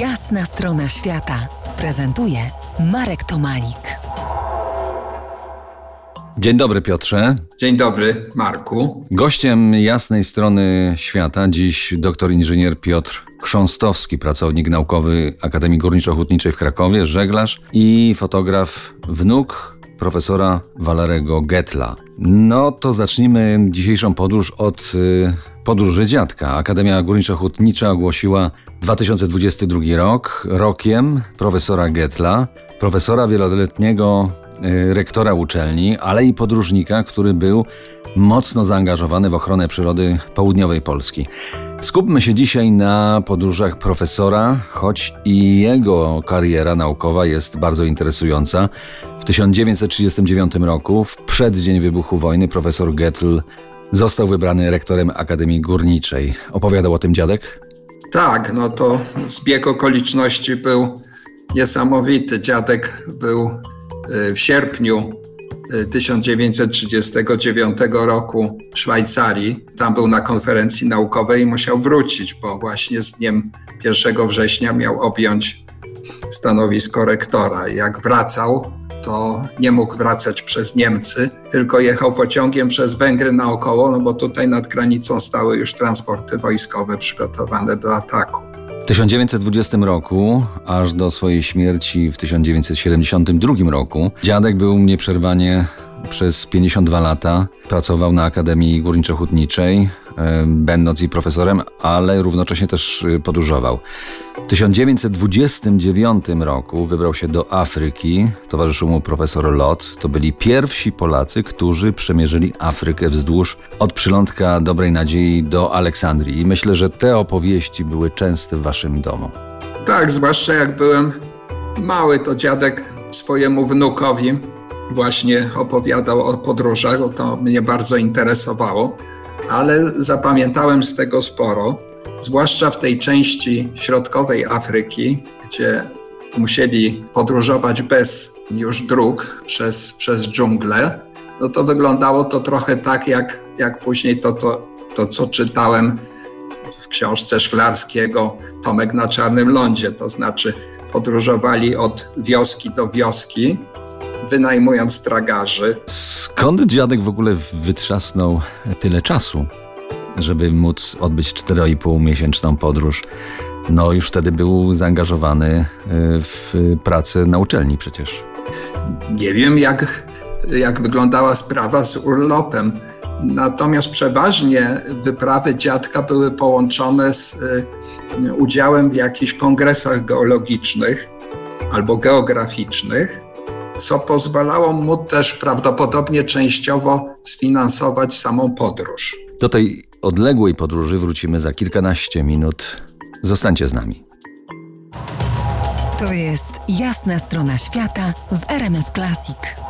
Jasna strona świata prezentuje Marek Tomalik. Dzień dobry, Piotrze. Dzień dobry, Marku. Gościem jasnej strony świata dziś doktor inżynier Piotr Chrząstowski, pracownik naukowy Akademii Górniczo-Hutniczej w Krakowie, żeglarz i fotograf wnuk profesora Walerego Getla. No to zacznijmy dzisiejszą podróż od y, podróży dziadka. Akademia Górniczo-Hutnicza ogłosiła 2022 rok rokiem profesora Getla, profesora wieloletniego rektora uczelni, ale i podróżnika, który był mocno zaangażowany w ochronę przyrody południowej Polski. Skupmy się dzisiaj na podróżach profesora, choć i jego kariera naukowa jest bardzo interesująca. W 1939 roku, w przeddzień wybuchu wojny, profesor Getl został wybrany rektorem Akademii Górniczej. Opowiadał o tym dziadek? Tak, no to zbieg okoliczności był niesamowity. Dziadek był y, w sierpniu 1939 roku w Szwajcarii. Tam był na konferencji naukowej i musiał wrócić, bo właśnie z dniem 1 września miał objąć stanowisko rektora. Jak wracał, to nie mógł wracać przez Niemcy, tylko jechał pociągiem przez Węgry naokoło, no bo tutaj nad granicą stały już transporty wojskowe przygotowane do ataku. W 1920 roku, aż do swojej śmierci w 1972 roku, dziadek był nieprzerwanie przez 52 lata. Pracował na Akademii Górniczo-Hutniczej, będąc i profesorem, ale równocześnie też y, podróżował. W 1929 roku wybrał się do Afryki, towarzyszył mu profesor Lot. To byli pierwsi Polacy, którzy przemierzyli Afrykę wzdłuż od przylądka Dobrej Nadziei do Aleksandrii. I myślę, że te opowieści były częste w waszym domu. Tak, zwłaszcza jak byłem mały, to dziadek swojemu wnukowi właśnie opowiadał o podróżach, to mnie bardzo interesowało ale zapamiętałem z tego sporo, zwłaszcza w tej części środkowej Afryki, gdzie musieli podróżować bez już dróg przez, przez dżunglę. No to wyglądało to trochę tak, jak, jak później to, to, to, co czytałem w książce Szklarskiego Tomek na Czarnym Lądzie. To znaczy podróżowali od wioski do wioski, wynajmując tragarzy. Skąd dziadek w ogóle wytrzasnął tyle czasu, żeby móc odbyć 4,5 miesięczną podróż? No już wtedy był zaangażowany e, w pracę na uczelni przecież. Nie wiem jak, jak wyglądała sprawa z urlopem. Natomiast przeważnie wyprawy dziadka były połączone z e, udziałem w jakichś kongresach geologicznych albo geograficznych co pozwalało mu też prawdopodobnie częściowo sfinansować samą podróż. Do tej odległej podróży wrócimy za kilkanaście minut. Zostańcie z nami. To jest jasna strona świata w RMS Classic.